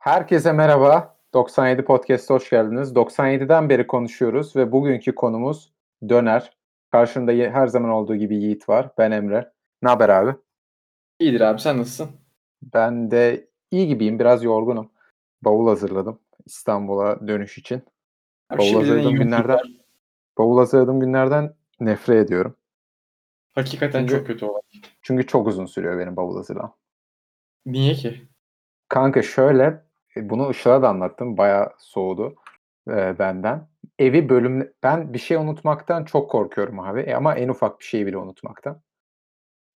Herkese merhaba. 97 Podcast'a hoş geldiniz. 97'den beri konuşuyoruz ve bugünkü konumuz döner. Karşımda her zaman olduğu gibi Yiğit var. Ben Emre. Ne haber abi? İyidir abi sen nasılsın? Ben de iyi gibiyim. Biraz yorgunum. Bavul hazırladım İstanbul'a dönüş için. Abi Bavul hazırladığım günlerden, günler. bavul hazırladığım günlerden nefret ediyorum. Hakikaten Çünkü- çok kötü olay. Çünkü çok uzun sürüyor benim bavul hazırlamam. Niye ki? Kanka şöyle, bunu Işıl'a da anlattım. Bayağı soğudu e, benden. Evi bölüm... Ben bir şey unutmaktan çok korkuyorum abi. E, ama en ufak bir şeyi bile unutmaktan.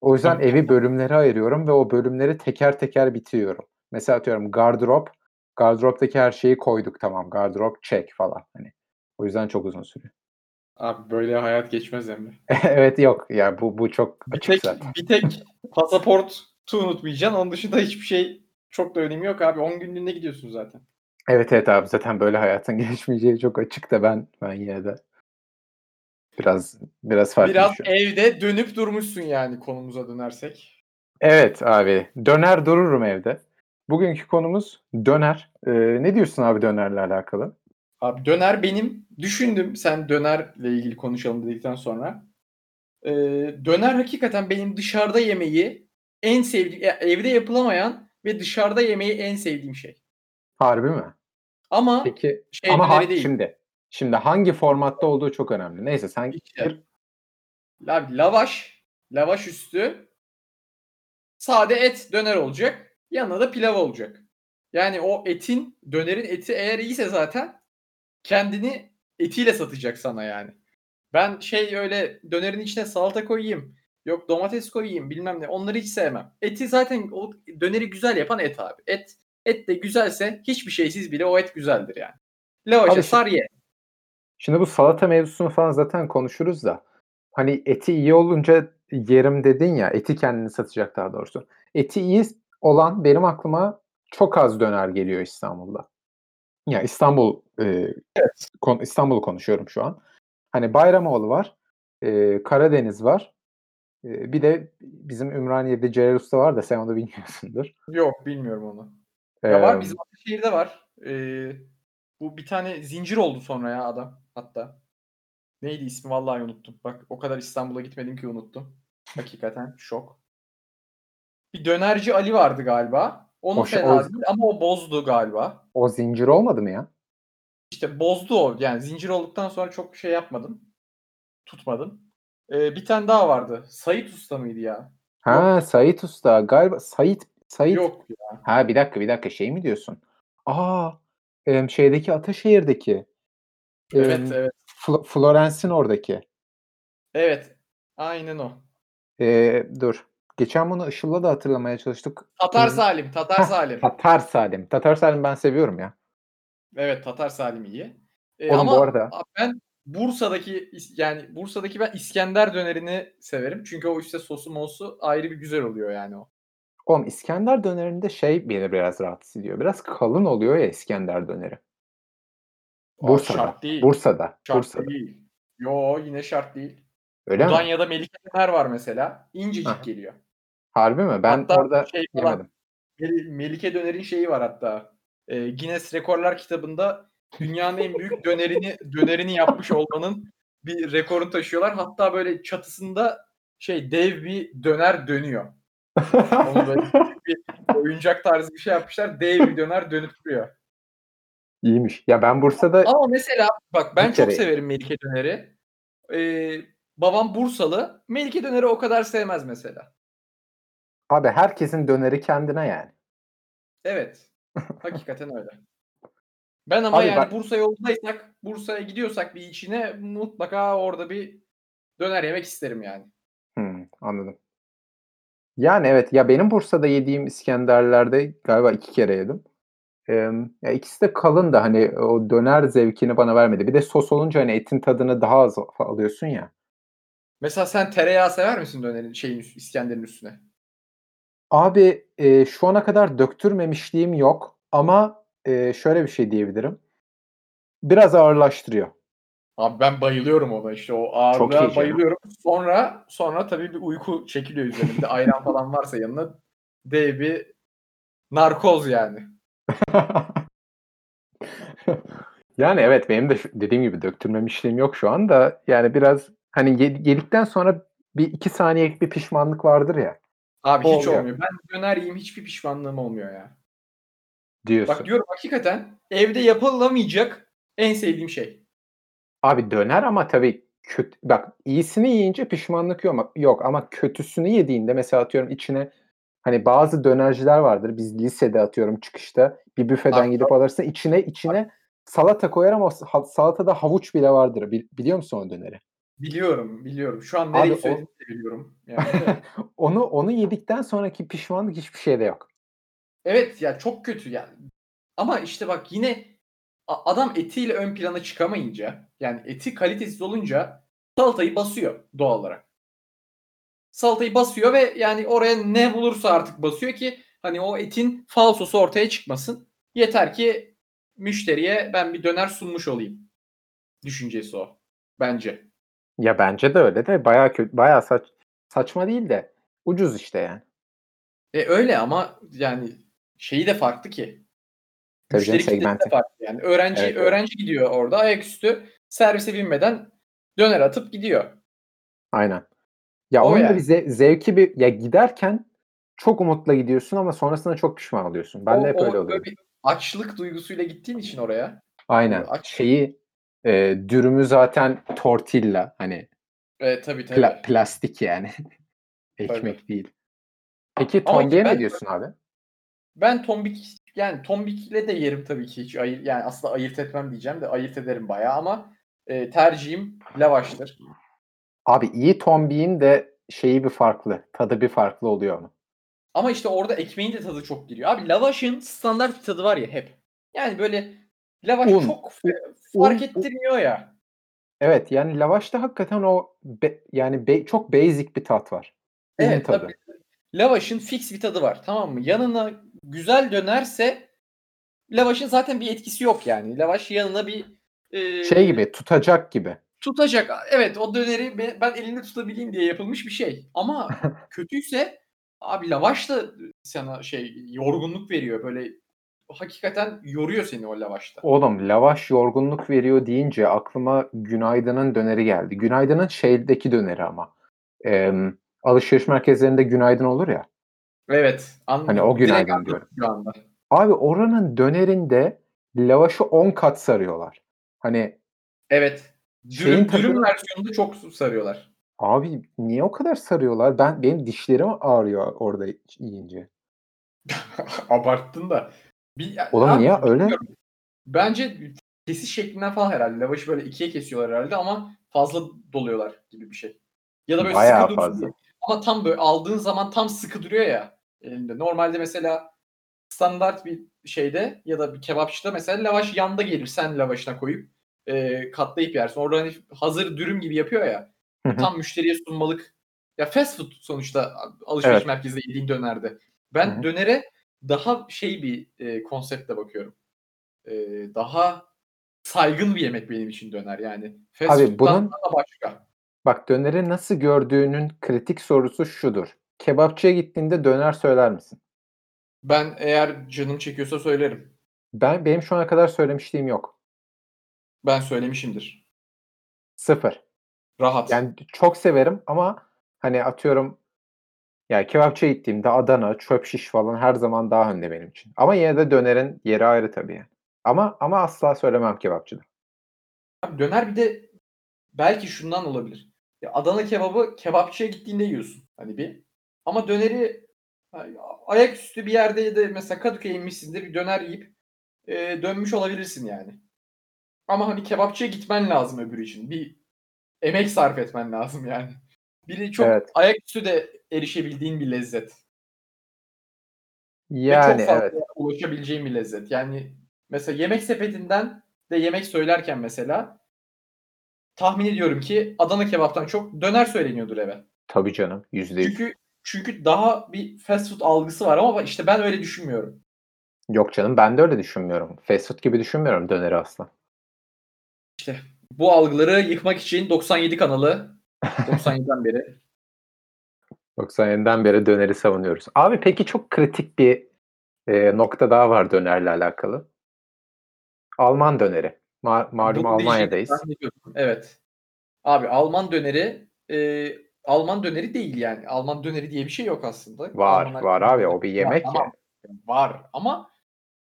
O yüzden evi bölümlere ayırıyorum ve o bölümleri teker teker bitiriyorum. Mesela atıyorum gardırop. Gardıroptaki her şeyi koyduk tamam. Gardırop check falan. Hani. O yüzden çok uzun sürüyor. Abi böyle hayat geçmez Emre. evet yok. Ya bu bu çok Bir açık tek, zaten. bir tek pasaportu unutmayacaksın. Onun dışında hiçbir şey çok da önemi yok abi. 10 günlüğüne gidiyorsun zaten. Evet evet abi zaten böyle hayatın geçmeyeceği çok açık da ben ben yine de biraz biraz farklı Biraz evde dönüp durmuşsun yani konumuza dönersek. Evet abi döner dururum evde. Bugünkü konumuz döner. Ee, ne diyorsun abi dönerle alakalı? Abi döner benim düşündüm sen dönerle ilgili konuşalım dedikten sonra. Ee, döner hakikaten benim dışarıda yemeği en sevdiğim, evde yapılamayan ve dışarıda yemeği en sevdiğim şey. Harbi mi? Ama Peki şey ama hangi, değil. şimdi şimdi hangi formatta olduğu çok önemli. Neyse sen gir. Abi lavaş, lavaş üstü sade et döner olacak. Yanına da pilav olacak. Yani o etin, dönerin eti eğer iyiyse zaten kendini etiyle satacak sana yani. Ben şey öyle dönerin içine salata koyayım, yok domates koyayım bilmem ne onları hiç sevmem. Eti zaten o döneri güzel yapan et abi. Et et de güzelse hiçbir şeysiz bile o et güzeldir yani. Lavaşa sar ye. Şimdi bu salata mevzusunu falan zaten konuşuruz da hani eti iyi olunca yerim dedin ya eti kendini satacak daha doğrusu. Eti iyi olan benim aklıma çok az döner geliyor İstanbul'da. Ya İstanbul e, kon- İstanbul'u konuşuyorum şu an. Hani Bayramoğlu var, e, Karadeniz var. Bir de bizim Ümraniye'de Celal Usta var da sen onu bilmiyorsundur. Yok bilmiyorum onu. Ya var bizim Ataşehir'de var. Ee, bu bir tane zincir oldu sonra ya adam hatta. Neydi ismi vallahi unuttum. Bak o kadar İstanbul'a gitmedim ki unuttum. Hakikaten şok. Bir dönerci Ali vardı galiba. Onu O fena o- değil ama o bozdu galiba. o zincir olmadı mı ya? İşte bozdu o. Yani zincir olduktan sonra çok şey yapmadım. Tutmadım. Ee, bir tane daha vardı. Sait Usta mıydı ya? Ha Sait Usta galiba Sait Sait Yok ya. Ha bir dakika bir dakika şey mi diyorsun? Aa em, şeydeki Ataşehir'deki Evet em, evet. Fl- Florence'in oradaki. Evet. Aynen o. Ee, dur. Geçen bunu Işıl'la da hatırlamaya çalıştık. Tatar Hı. Salim. Tatar Heh, Salim. Tatar Salim. Tatar Salim ben seviyorum ya. Evet Tatar Salim iyi. Ee, Oğlum ama bu arada ben Bursa'daki yani Bursa'daki ben İskender dönerini severim. Çünkü o işte sosu mosu ayrı bir güzel oluyor yani o. oğlum İskender dönerinde şey beni biraz rahatsız ediyor. Biraz kalın oluyor ya İskender döneri. Aa, Bursa'da. şart değil. Bursa'da. Şart Bursa'da. değil. Yo yine şart değil. Öyle mi? Mudanya'da Melike Döner var mesela. İncecik Aha. geliyor. Harbi mi? Ben Hatta orada şey falan, yemedim. Mel- Melike Döner'in şeyi var hatta. Ee, Guinness Rekorlar kitabında dünyanın en büyük dönerini dönerini yapmış olmanın bir rekorunu taşıyorlar. Hatta böyle çatısında şey dev bir döner dönüyor. Onu böyle bir oyuncak tarzı bir şey yapmışlar. Dev bir döner dönüp duruyor. İyiymiş. Ya ben Bursa'da Ama mesela bak ben Bir çok kere- severim Melike döneri. Ee, babam Bursalı. Melike döneri o kadar sevmez mesela. abi herkesin döneri kendine yani. Evet. Hakikaten öyle. Ben ama Abi yani bak- Bursa yoldaysak, Bursa'ya gidiyorsak bir içine mutlaka orada bir döner yemek isterim yani. Hmm, anladım. Yani evet ya benim Bursa'da yediğim İskenderler'de galiba iki kere yedim. Em, ya ikisi de kalın da hani o döner zevkini bana vermedi. Bir de sos olunca hani etin tadını daha az alıyorsun ya. Mesela sen tereyağı sever misin dönerin şeyin İskender'in üstüne? Abi e, şu ana kadar döktürmemişliğim yok ama e, şöyle bir şey diyebilirim. Biraz ağırlaştırıyor. Abi ben bayılıyorum ona işte o ağırlığa bayılıyorum. Sonra sonra tabii bir uyku çekiliyor üzerinde. Ayran falan varsa yanına dev bir narkoz yani. Yani evet benim de dediğim gibi döktürmemişliğim yok şu anda. Yani biraz hani ye yedikten sonra bir 2 saniyelik bir pişmanlık vardır ya. Abi O hiç oluyor. olmuyor. Ben döner yiyeyim hiçbir pişmanlığım olmuyor ya. Diyorsun. Bak diyorum hakikaten evde yapılamayacak en sevdiğim şey. Abi döner ama tabii köt bak iyisini yiyince pişmanlık yok yok ama kötüsünü yediğinde mesela atıyorum içine hani bazı dönerciler vardır. Biz lisede atıyorum çıkışta bir büfeden Abi gidip alırsın içine içine salata koyar ama salatada havuç bile vardır. Bil biliyor musun o döneri? Biliyorum, biliyorum. Şu an nereyi de biliyorum yani onu onu yedikten sonraki pişmanlık hiçbir şeyde yok. Evet ya çok kötü yani. Ama işte bak yine adam etiyle ön plana çıkamayınca yani eti kalitesiz olunca salatayı basıyor doğal olarak. Salatayı basıyor ve yani oraya ne bulursa artık basıyor ki hani o etin falsosu ortaya çıkmasın. Yeter ki müşteriye ben bir döner sunmuş olayım. Düşüncesi o bence. Ya bence de öyle de bayağı kötü bayağı saç saçma değil de ucuz işte yani. E öyle ama yani şeyi de farklı ki. Tabii Müşteri kitlesi de segmenti. farklı yani. Öğrenci Evet, evet. öğrenci gidiyor orada ayaküstü servise binmeden döner atıp gidiyor. Aynen. Ya O onun da yani. bir ze zevki bir ya giderken çok umutla gidiyorsun ama sonrasında çok pişman oluyorsun. Bende O hep öyle o böyle oluyordu. bir açlık duygusuyla gittiğin için oraya. Aynen. aç Şeyi e, dürümü zaten tortilla hani E, tabii pla tabii. plastik yani. Tabii. Ekmek değil. Peki tombiye ne ben diyorsun abi? Ben tombik yani tombikle de yerim tabii ki hiç ayır yani aslında ayırt etmem diyeceğim de ayırt ederim bayağı ama e, tercihim lavaştır. Abi iyi tombiğin de şeyi bir farklı. Tadı bir farklı oluyor mu? Ama işte orada ekmeğin de tadı çok giriyor. Abi lavaşın standart bir tadı var ya hep. Yani böyle lavaş Un. çok U fe- fark un ettirmiyor ya. Evet yani lavaşta hakikaten o be yani be çok basic bir tat var. Un Evet tadı. tabii. Lavaşın fix bir tadı var tamam mı? Yanına güzel dönerse lavaşın zaten bir etkisi yok yani. Lavaş yanına bir Şey e, gibi tutacak gibi. tutacak. Evet o döneri be- ben elimde tutabileyim diye yapılmış bir şey. Ama kötüyse abi lavaş da sana şey yorgunluk veriyor. Böyle hakikaten yoruyor seni o lavaşta. Oğlum lavaş yorgunluk veriyor deyince aklıma Günaydın'ın döneri geldi. Günaydın'ın şeydeki döneri ama. Emm, alışveriş merkezlerinde Günaydın olur ya. Evet. Hani An o Günaydın anladım diyorum. şu anda. Abi oranın dönerinde lavaşı 10 kat sarıyorlar. Hani Evet. şeyin Dürüm dürüm tadını versiyonunda çok sarıyorlar. Abi niye o kadar sarıyorlar? Ben benim dişlerim ağrıyor orada yiyince. Abarttın da. Bir, Oğlum niye öyle? Bence kesiş şeklinden falan herhalde. Lavaşı böyle ikiye kesiyorlar herhalde ama fazla doluyorlar gibi bir şey. Ya da böyle Bayağı sıkı fazla. Ama tam böyle aldığın zaman tam sıkı duruyor ya elinde. Normalde mesela standart bir şeyde ya da bir kebapçıda mesela lavaş yanda gelir. Sen lavaşına koyup e, katlayıp yersin. Orada hani hazır dürüm gibi yapıyor ya. Tam müşteriye sunmalık. Ya fast food sonuçta alışveriş Evet. merkezinde yediğin dönerde. Ben hı. dönere daha şey bir e, konseptle bakıyorum. E, daha saygın bir yemek benim için döner yani. Fast Abi food'dan bunun daha başka. bak döneri nasıl gördüğünün kritik sorusu şudur. Kebapçıya gittiğinde döner söyler misin? Ben eğer canım çekiyorsa söylerim. Ben benim şu ana kadar söylemişliğim yok. Ben söylemişimdir. 0. Rahat. Yani çok severim ama hani atıyorum ya kebapçıya gittiğimde Adana, çöp şiş falan her zaman daha önde benim için. Ama yine de dönerin yeri ayrı tabii yani. Ama ama asla söylemem kebapçıda. Abi döner bir de belki şundan olabilir. Ya Adana kebabı kebapçıya gittiğinde yiyorsun. Hani bir. Ama döneri ayaküstü bir yerde ya da mesela Kadıköy'e inmişsindir bir döner yiyip e, dönmüş olabilirsin yani. Ama hani kebapçıya gitmen lazım öbürü için. Bir emek sarf etmen lazım yani. Biri çok Evet. ayaküstü de erişebildiğin bir lezzet. Ve çok Yani evet. ulaşabileceğin bir lezzet. Yani mesela yemek sepetinden de yemek söylerken mesela tahmin ediyorum ki Adana kebaptan çok döner söyleniyordur eve. Tabii canım. %100. Çünkü çünkü daha bir fast food algısı var ama işte ben öyle düşünmüyorum. Yok canım ben de öyle düşünmüyorum. Fast food gibi düşünmüyorum döneri asla. İşte bu algıları yıkmak için 97 kanalı 97'den beri 97'den beri döneri savunuyoruz. Abi peki çok kritik bir eee, nokta daha var dönerle alakalı. Alman döneri. Ma malum Bunu Almanya'dayız. Evet. Abi Alman döneri, eee, Alman döneri değil yani. Alman döneri diye bir şey yok aslında. Var, Almanlar var abi, o bir Ya yemek tamam, var ama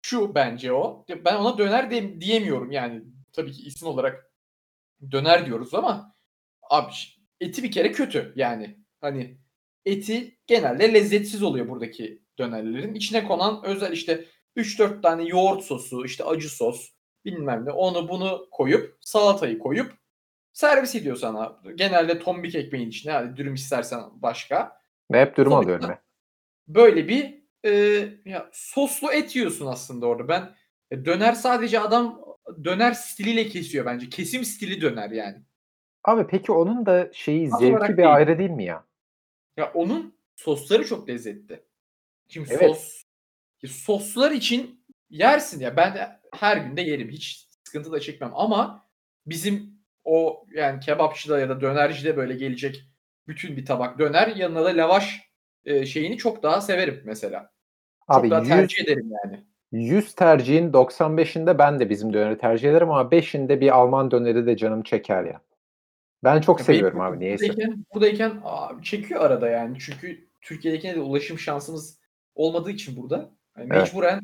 şu bence o, ben ona döner de diyemiyorum yani. Tabii ki isim olarak döner diyoruz ama abi eti bir kere kötü yani. Hani eti genelde lezzetsiz oluyor buradaki dönerlerin. İçine konan özel işte 3-4 tane yoğurt sosu, işte acı sos, bilmem ne, onu bunu koyup, salatayı koyup servis ediyor sana. Genelde tombik ekmeğin içine, hani dürüm istersen başka. Ve hep dürüm Sonuçta alıyorum ben. Böyle bir, eee, ya soslu et yiyorsun aslında orada. Ben e, döner sadece adam döner stiliyle kesiyor bence. Kesim stili döner yani. Abi peki onun da şeyi, Tat zevki bir değil. ayrı değil mi ya? Ya onun sosları çok lezzetli. Şimdi Evet. sos soslar için yersin ya. Ben her gün de yerim. Hiç sıkıntı da çekmem ama bizim o yani kebapçıda ya da dönercide böyle gelecek bütün bir tabak döner yanına da lavaş, eee, şeyini çok daha severim mesela. Çok Abi daha 100 tercih ederim yani. 100 tercihin 95'inde ben de bizim döneri tercih ederim ama 5'inde bir Alman döneri de canım çeker ya. Ben çok Ya benim seviyorum abi niyeyse. buradayken buradayken abi çekiyor arada yani. Çünkü Türkiye'dekine de ulaşım şansımız olmadığı için burada, hani Evet. mecburen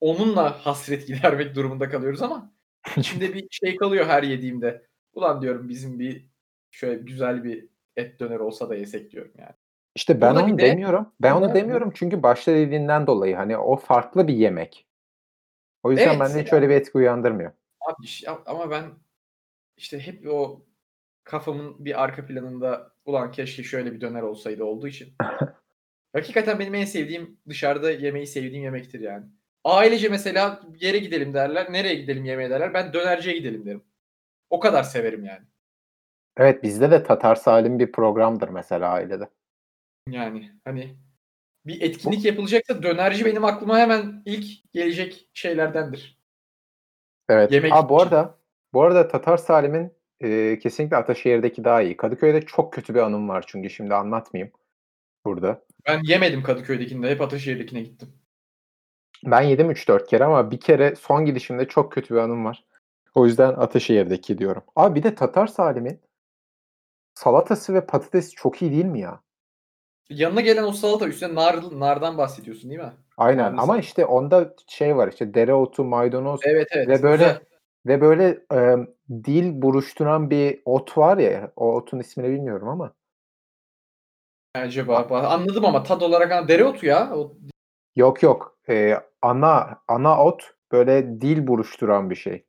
onunla hasret gidermek durumunda kalıyoruz ama içimde bir şey kalıyor her yediğimde. Ulan diyorum bizim bir şöyle güzel bir et döner olsa da yesek diyorum yani. İşte ben Burada onu de demiyorum. Ben onu demiyorum çünkü başta dediğinden dolayı hani o farklı bir yemek. O yüzden Evet, bende hiç öyle bir etki uyandırmıyor. Abi ama ben işte hep o kafamın bir arka planında ulan keşke şöyle bir döner olsaydı olduğu için. Hakikaten benim en sevdiğim dışarıda yemeyi sevdiğim yemektir yani. Ailece mesela yere gidelim derler. Nereye gidelim yemeğe derler. Ben dönerciye gidelim derim. O kadar severim yani. Evet bizde de Tatar Salim bir programdır mesela ailede. Yani hani bir etkinlik yapılacaksa dönerci benim aklıma hemen ilk gelecek şeylerdendir. Evet. Yemek A, bu arada bu arada Tatar Salim'in eee, kesinlikle Ataşehir'deki daha iyi. Kadıköy'de çok kötü bir anım var çünkü şimdi anlatmayayım burada. Ben yemedim Kadıköy'dekinde. Hep Ataşehir'dekine gittim. Ben yedim 3-4 kere ama bir kere son gidişimde çok kötü bir anım var. O yüzden Ataşehir'deki diyorum. Abi bir de Tatar Salim'in salatası ve patatesi çok iyi değil mi ya? Yanına gelen o salata üstüne nar nardan bahsediyorsun değil mi? Aynen Narlı ama işte onda şey var işte dereotu, maydanoz Evet, evet. ve böyle Güzel. ve böyle, emm, dil buruşturan bir ot var ya, o otun ismini bilmiyorum ama. Acaba ba anladım ama tat olarak dereotu ya. O Yok yok. Eee, ana ana ot böyle dil buruşturan bir şey.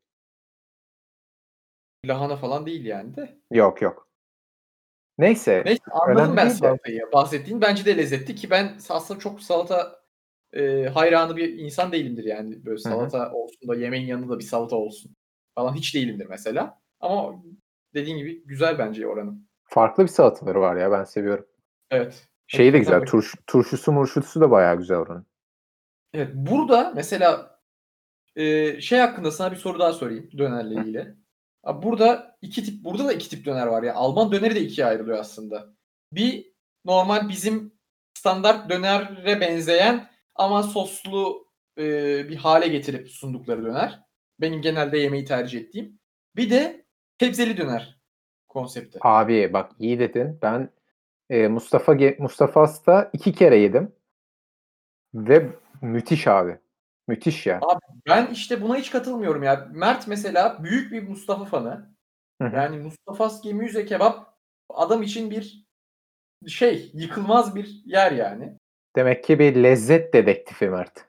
Lahana falan değil yani de. Yok yok. Neyse, Neyse anladım ben de. salatayı. Bahsettiğin bence de lezzetli ki ben aslında çok salata, eee, hayranı bir insan değilimdir yani. Böyle salata olsun da yemeğin yanında da bir salata olsun falan hiç değilimdir mesela. Ama dediğin gibi güzel bence oranın. Farklı bir salataları var ya ben seviyorum. Evet. Şeyi de güzel, bak turş turşusu murşusu da bayağı güzel oranın. Evet, burada mesela, eee, şey hakkında sana bir soru daha sorayım dönerle ilgili. Abi burada 2 tip burada da 2 tip döner var ya. Alman döneri de 2'ye ayrılıyor aslında. Bir normal bizim standart dönere benzeyen ama soslu, eee, bir hâle getirip sundukları döner. Benim genelde yemeyi tercih ettiğim. Bir de sebzeli döner konsepti. Abi bak iyi dedin. Ben, eee, Mustafa Mustafa As'ta 2 kere yedim. Ve müthiş abi. Müthiş ya. Abi ben işte buna hiç katılmıyorum ya. Mert mesela büyük bir Mustafa fanı. Hı hı. Yani Mustafas Gemüse Kebap adam için bir şey, yıkılmaz bir yer yani. Demek ki bir lezzet dedektifi Mert.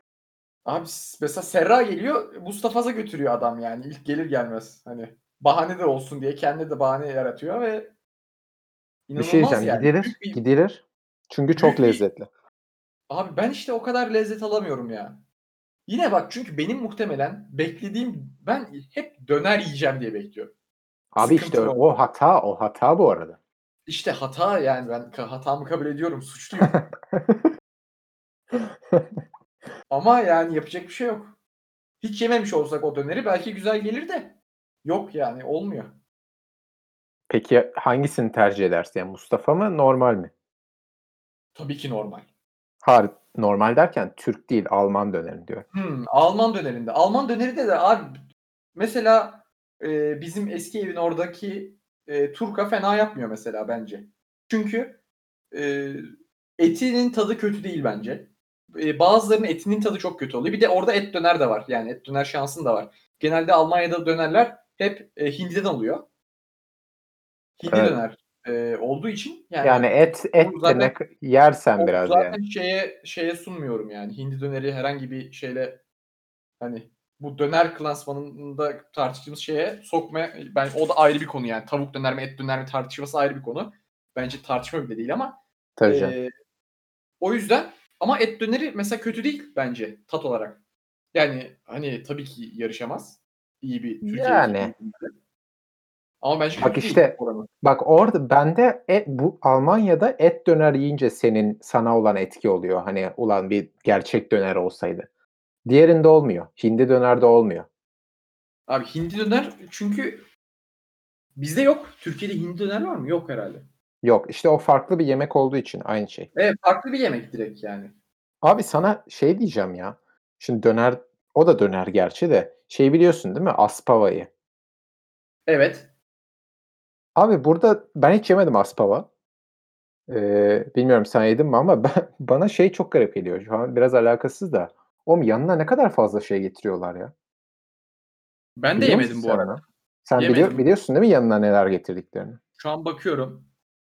Abi mesela Serra geliyor, Mustafas'a götürüyor adam yani ilk gelir gelmez. Hani bahane de olsun diye kendine de bahane yaratıyor ve Bir şey inanılmaz diyeceğim, yani. gidilir, bir gidilir. Çünkü çok bir lezzetli. Abi ben işte o kadar lezzet alamıyorum ya. Yine bak çünkü benim muhtemelen beklediğim ben hep döner yiyeceğim diye bekliyorum. Abi işte Sıkıntı o o. hata, o hata bu arada. İşte hata yani ben hatamı kabul ediyorum, suçluyum. Ama yani yapacak bir şey yok. Hiç yememiş olsak o döneri belki güzel gelir de yok yani olmuyor. Peki hangisini tercih edersin? Yani Mustafa mı, normal mi? Tabii ki normal. Har normal derken Türk değil Alman dönerini diyor. Hımm, Alman dönerinde. Alman dönerinde de abi mesela, eee, bizim eski evin oradaki, eee, Turka fena yapmıyor mesela bence. Çünkü, eee, etinin tadı kötü değil bence. Eee, bazılarının etinin tadı çok kötü oluyor. Bir de orada et döner de var. Yani et döner şansın da var. Genelde Almanya'da dönerler hep, eee, hindiden oluyor. Hindi Evet. döner, eee, olduğu için yani Yani et et zaten ne k yersen biraz zaten yani. şeye şeye sunmuyorum yani. Hindi döneri herhangi bir şeyle, hani, bu döner klasmanında tartıştığımız şeye sokmaya ben o da ayrı bir konu yani. Tavuk döner mi, et döner mi tartışması ayrı bir konu. Bence tartışma bile değil ama, Tabii canım. eee, o yüzden ama et döneri mesela kötü değil bence tat olarak. Yani, hani, tabii ki yarışamaz iyi bir Türkiye'deki Yani. döneri. Ama bence Bak işte, oranı. bak orada bende bu Almanya'da et döner yiyince senin sana olan etki oluyor. Hani, ulan bir gerçek döner olsaydı. Diğerinde olmuyor. Hindi dönerde olmuyor. Abi hindi döner çünkü bizde yok. Türkiye'de hindi döner var mı? Yok herhâlde. Yok, işte o farklı bir yemek olduğu için aynı şey. Evet, farklı bir yemek direkt yani. Abi sana şey diyeceğim ya. Şimdi döner o da döner gerçi de. Şeyi biliyorsun değil mi? Aspava'yı. Evet. Abi burada ben hiç yemedim Aspava. Eee, bilmiyorum sen yedin mi ama ben bana şey çok garip geliyor. Şu an biraz alakasız da. Oğlum yanına ne kadar fazla şey getiriyorlar ya. Ben de Biliyor musun yemedim bu sen arada. onu? Sen biliyor Yemedim. biliyorsun değil mi yanına neler getirdiklerini? Şu an bakıyorum.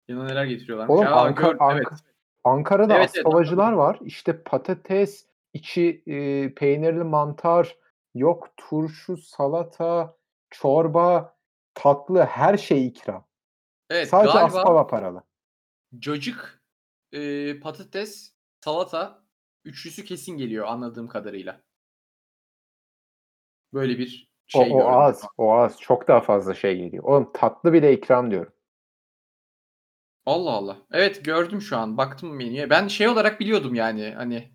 Yanına neler getiriyorlarmış. Oğlum A, Anka gördüm evet. Anka Ankara'da Evet, evet, Aspavacılar anladım. var. İşte patates, içi, eee, peynirli mantar, yok turşu, salata, çorba, tatlı, her şey ikram. Evet, Sadece galiba Aspava paralı. cacık, eee, patates, salata üçlüsü kesin geliyor anladığım kadarıyla. Böyle bir O şey o gördüm az, o az. Çok daha fazla şey geliyor. Oğlum tatlı bile ikram diyorum. Allah Allah. Evet, gördüm şu an. Baktım menüye. Ben şey olarak biliyordum yani, hani,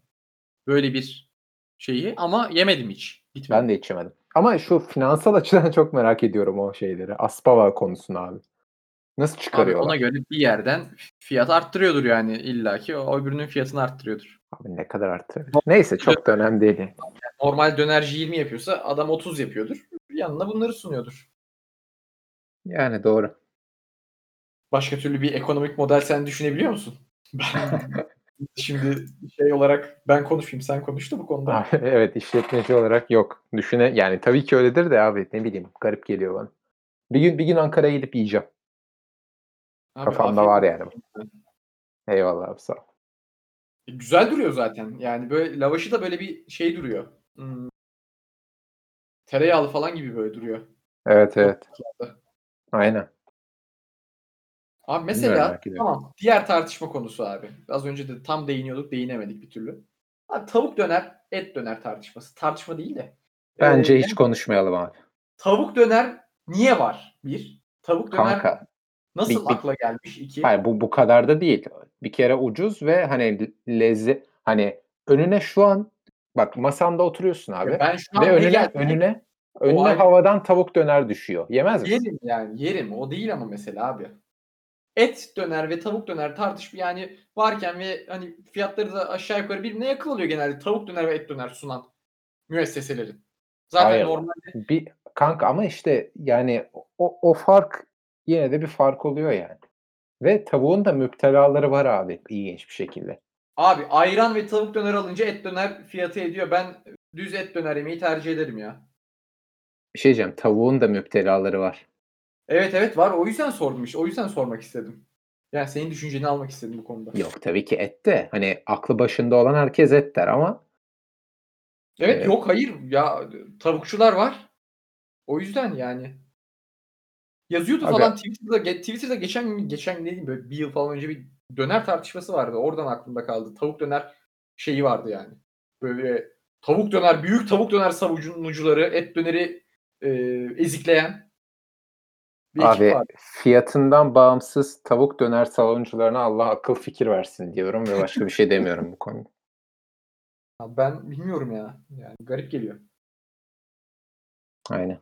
böyle bir şeyi ama yemedim hiç. Ben Gitmedim. de hiç yemedim. Ama şu finansal açıdan çok merak ediyorum o şeyleri. Aspava konusunu abi. Nasıl Abi ona çıkarıyorlar? göre bir yerden fiyat arttırıyordur yani illaki. O öbürünün fiyatını arttırıyordur. Abi ne kadar arttırır? Neyse çok da önemli değil. yani. Normal dönerci 20 yapıyorsa adam 30 yapıyordur. Yanına bunları sunuyordur. Yani doğru. Başka türlü bir ekonomik model sen düşünebiliyor musun? Ben şimdi şey olarak ben konuşayım, sen konuş da bu konuda. Evet işletmeci olarak yok. Düşüne yani tabii ki öyledir de abi ne bileyim garip geliyor bana. Bir gün bir gün Ankara'ya gidip yiyeceğim. Abi Kafamda var yani. Eyvallah abi sağ ol. E, güzel duruyor zaten. Yani böyle lavaşı da böyle bir şey duruyor. Imm tereyağlı falan gibi böyle duruyor. Evet evet. Aynen. Abi Bilmiyorum mesela de. tamam diğer tartışma konusu abi. Az önce de tam değiniyorduk, değinemedik bir türlü. Abi tavuk döner, et döner tartışması. Tartışma değil de. Bence Eee, hiç yani konuşmayalım abi. tavuk döner niye var? 1. Tavuk döner Kanka. nasıl Bir, bir, akla gelmiş? 2. hayır bu bu kadar da değil. Bir kere ucuz ve hani lezze hani önüne şu an bak masanda oturuyorsun Ya abi ben şu ve an ne önüne önüne o önüne ayrı. havadan tavuk döner düşüyor. Yemez misin? Yerim yani, yerim. O değil ama mesele abi. Et döner ve tavuk döner tartışma yani varken ve hani fiyatları da aşağı yukarı birbirine yakın oluyor genelde tavuk döner ve et döner sunan müesseselerin. Zaten Hayır. normalde Bir kanka ama işte yani o o fark yine de bir fark oluyor yani. Ve tavuğun da müptelaları var abi ilginç bir şekilde. Abi ayran ve tavuk döner alınca et döner fiyatı ediyor. Ben düz et döner yemeyi tercih ederim ya. Bir şey diyeceğim tavuğun da müptelaları var. Evet, evet var. O yüzden sordum işte. O yüzden sormak istedim. Yani senin düşünceni almak istedim bu konuda. Yok tabii ki et de hani aklı başında olan herkes et der ama Evet, eee yok hayır ya tavukçular var. O yüzden yani. Yazıyordu Abi falan Twitter'da Twitter'da geçen geçen gün dediğim böyle 1 yıl falan önce bir döner tartışması vardı. Oradan aklımda kaldı. Tavuk döner şeyi vardı yani. Böyle tavuk döner, büyük tavuk döner savunucuları, et döneri, eee, ezikleyen bir Abi fiyatından bağımsız tavuk döner savunucularına Allah akıl fikir versin diyorum ve başka bir şey demiyorum bu konuda. Ben bilmiyorum ya. Yani garip geliyor. Aynen.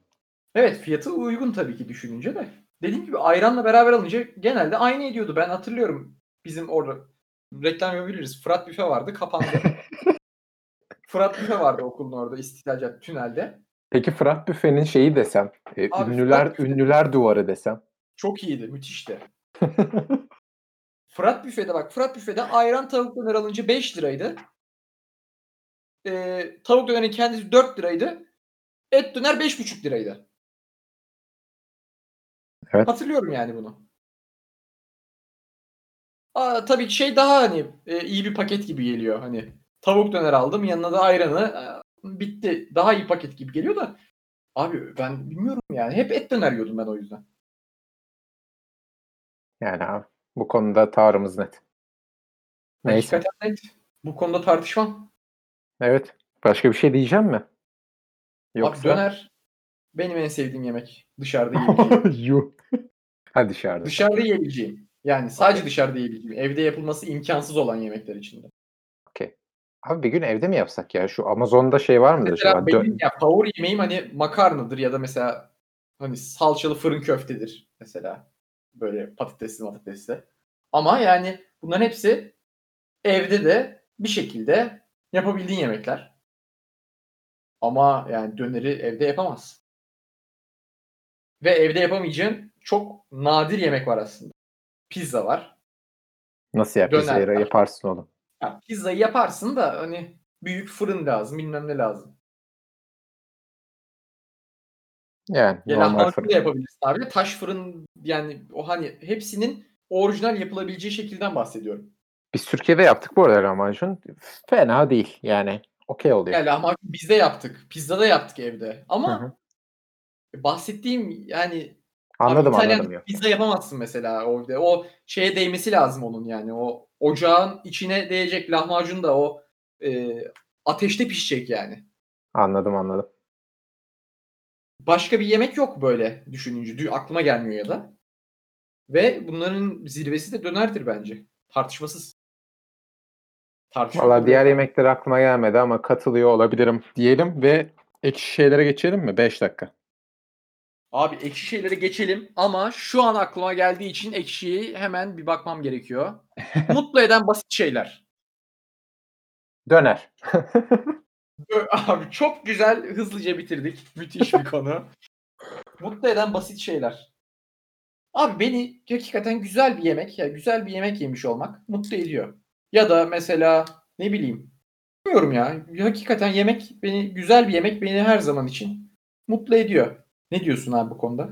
Evet, fiyatı uygun tabii ki düşününce de. Dediğim gibi ayranla beraber alınca genelde aynı ediyordu. Ben hatırlıyorum bizim orada reklam yapabiliriz. Fırat Büfe vardı kapandı. Fırat Büfe vardı okulun orada Caddesi tünelde. Peki Fırat Büfe'nin şeyi desem, e, Abi ünlüler Fırat Büfe- ünlüler duvarı desem. Çok iyiydi. Müthişti. Fırat Büfe'de bak Fırat Büfe'de ayran tavuk döner alınca 5 liraydı. Ee, tavuk dönerin kendisi 4 liraydı. Et döner 5,5 liraydı. Evet. Hatırlıyorum yani bunu. Aa, tabii ki şey daha hani e, iyi bir paket gibi geliyor. Hani tavuk döner aldım yanına da ayranı e, bitti. Daha iyi paket gibi geliyor da abi ben bilmiyorum yani. Hep et döner yiyordum ben o yüzden. Yani abi bu konuda tavrımız net. Neyse. Hakikaten net. Bu konuda tartışmam. Evet. Başka bir şey diyeceğim mi? Abi döner benim en sevdiğim yemek. Dışarıda yiyebileceğim. Ha dışarıda. dışarıda yiyebileceğim. Yani sadece dışarıda yiyebileceğim. Evde yapılması imkansız olan yemekler içinde. Abi bir gün evde mi yapsak ya? Şu Amazon'da şey var mıdır Mesela? Dö- benim ya favori yemeğim hani makarnadır ya da mesela hani salçalı fırın köftedir mesela. Böyle patatesli patatesli. Ama yani bunların hepsi evde de bir şekilde yapabildiğin yemekler. Ama yani döneri evde yapamazsın. Ve evde yapamayacağın çok nadir yemek var aslında. Pizza var. Nasıl yap? Döner Pizzayı var. yaparsın oğlum. Ya pizzayı yaparsın da hani büyük fırın lazım, bilmem ne lazım. Yani Ya normal lahmacun fırın. da yapabilirsin abi. Taş fırın yani o hani hepsinin orijinal yapılabileceği şekilden bahsediyorum. Biz Türkiye'de yaptık bu arada lahmacun. Fena değil yani. Okey oluyor. Yani lahmacun biz de yaptık. Pizza da yaptık evde. Ama Hı hı. bahsettiğim yani Anladım abi anladım ya. pizza yapamazsın mesela orada. O şeye değmesi lazım onun yani. O ocağın içine değecek lahmacun da o e, ateşte pişecek yani. Anladım anladım. Başka bir yemek yok böyle düşününce. Dü- Aklıma gelmiyor ya da. Ve bunların zirvesi de dönerdir bence. Tartışmasız. Tartışma Valla diğer yok. yemekler aklıma gelmedi ama katılıyor olabilirim diyelim ve ekşi şeylere geçelim mi? 5 dakika. Abi ekşi şeylere geçelim ama şu an aklıma geldiği için ekşiyi hemen bir bakmam gerekiyor. Mutlu eden basit şeyler. Döner. Abi çok güzel hızlıca bitirdik. Müthiş bir konu. Mutlu eden basit şeyler. Abi beni hakikaten güzel bir yemek, ya güzel bir yemek yemiş olmak mutlu ediyor. Ya da mesela ne bileyim, bilmiyorum ya. Hakikaten yemek beni güzel bir yemek beni her zaman için mutlu ediyor. Ne diyorsun abi bu konuda?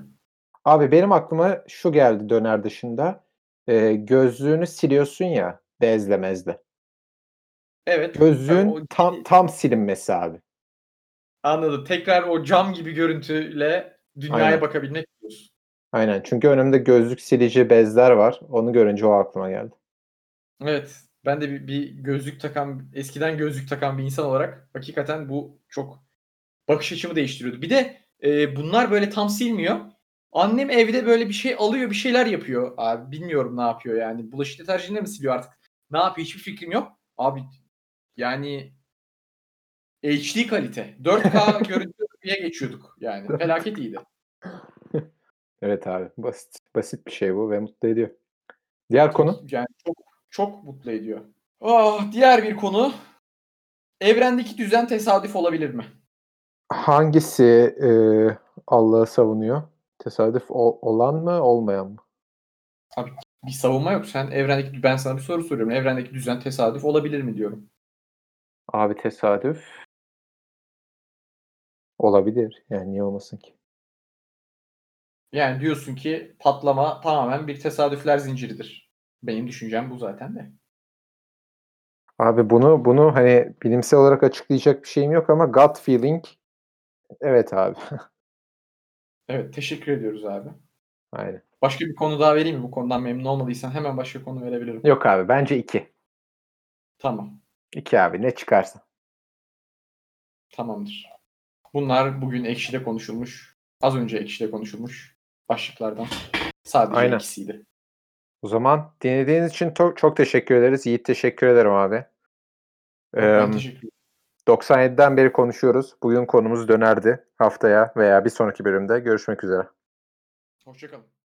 Abi benim aklıma şu geldi döner dışında. Ee, gözlüğünü siliyorsun ya bezle mezle. Evet. Gözlüğün o- tam tam silinmesi abi. Anladım. Tekrar o cam gibi görüntüyle dünyaya Aynen. bakabilmek diyorsun. Aynen. Çünkü önümde gözlük silici bezler var. Onu görünce o aklıma geldi. Evet. Ben de bir, bir gözlük takan, eskiden gözlük takan bir insan olarak hakikaten bu çok bakış açımı değiştiriyordu. Bir de e, bunlar böyle tam silmiyor. Annem evde böyle bir şey alıyor, bir şeyler yapıyor. Abi bilmiyorum ne yapıyor yani. Bulaşık deterjanıyla mi siliyor artık? Ne yapıyor hiçbir fikrim yok. Abi yani HD kalite. 4K görüntüye geçiyorduk yani. Felaket iyiydi. Evet abi. Basit basit bir şey bu ve mutlu ediyor. Diğer konu? Yani çok çok mutlu ediyor. Ah, diğer bir konu. Evrendeki düzen tesadüf olabilir mi? Hangisi e, Allah'ı savunuyor? Tesadüf o- olan mı olmayan mı? Bir savunma yok. Sen evrendeki ben sana bir soru soruyorum. Evrendeki düzen tesadüf olabilir mi diyorum. Abi tesadüf olabilir. Yani niye olmasın ki? Yani diyorsun ki patlama tamamen bir tesadüfler zinciridir. Benim düşüncem bu zaten de. Abi bunu bunu hani bilimsel olarak açıklayacak bir şeyim yok ama gut feeling evet abi. Evet teşekkür ediyoruz abi. Aynen. Başka bir konu daha vereyim mi? Bu konudan memnun olmadıysan hemen başka konu verebilirim. Yok abi bence iki. Tamam. İki abi ne çıkarsa. Tamamdır. Bunlar bugün Ekşi'de konuşulmuş. Az önce Ekşi'de konuşulmuş başlıklardan. Sadece Aynen. ikisiydi. O zaman dinlediğiniz için to- çok teşekkür ederiz. Yiğit teşekkür ederim abi. Ben Ee, teşekkür ederim. 97'den beri konuşuyoruz. Bugün konumuz dönerdi. Haftaya veya bir sonraki bölümde görüşmek üzere. Hoşçakalın.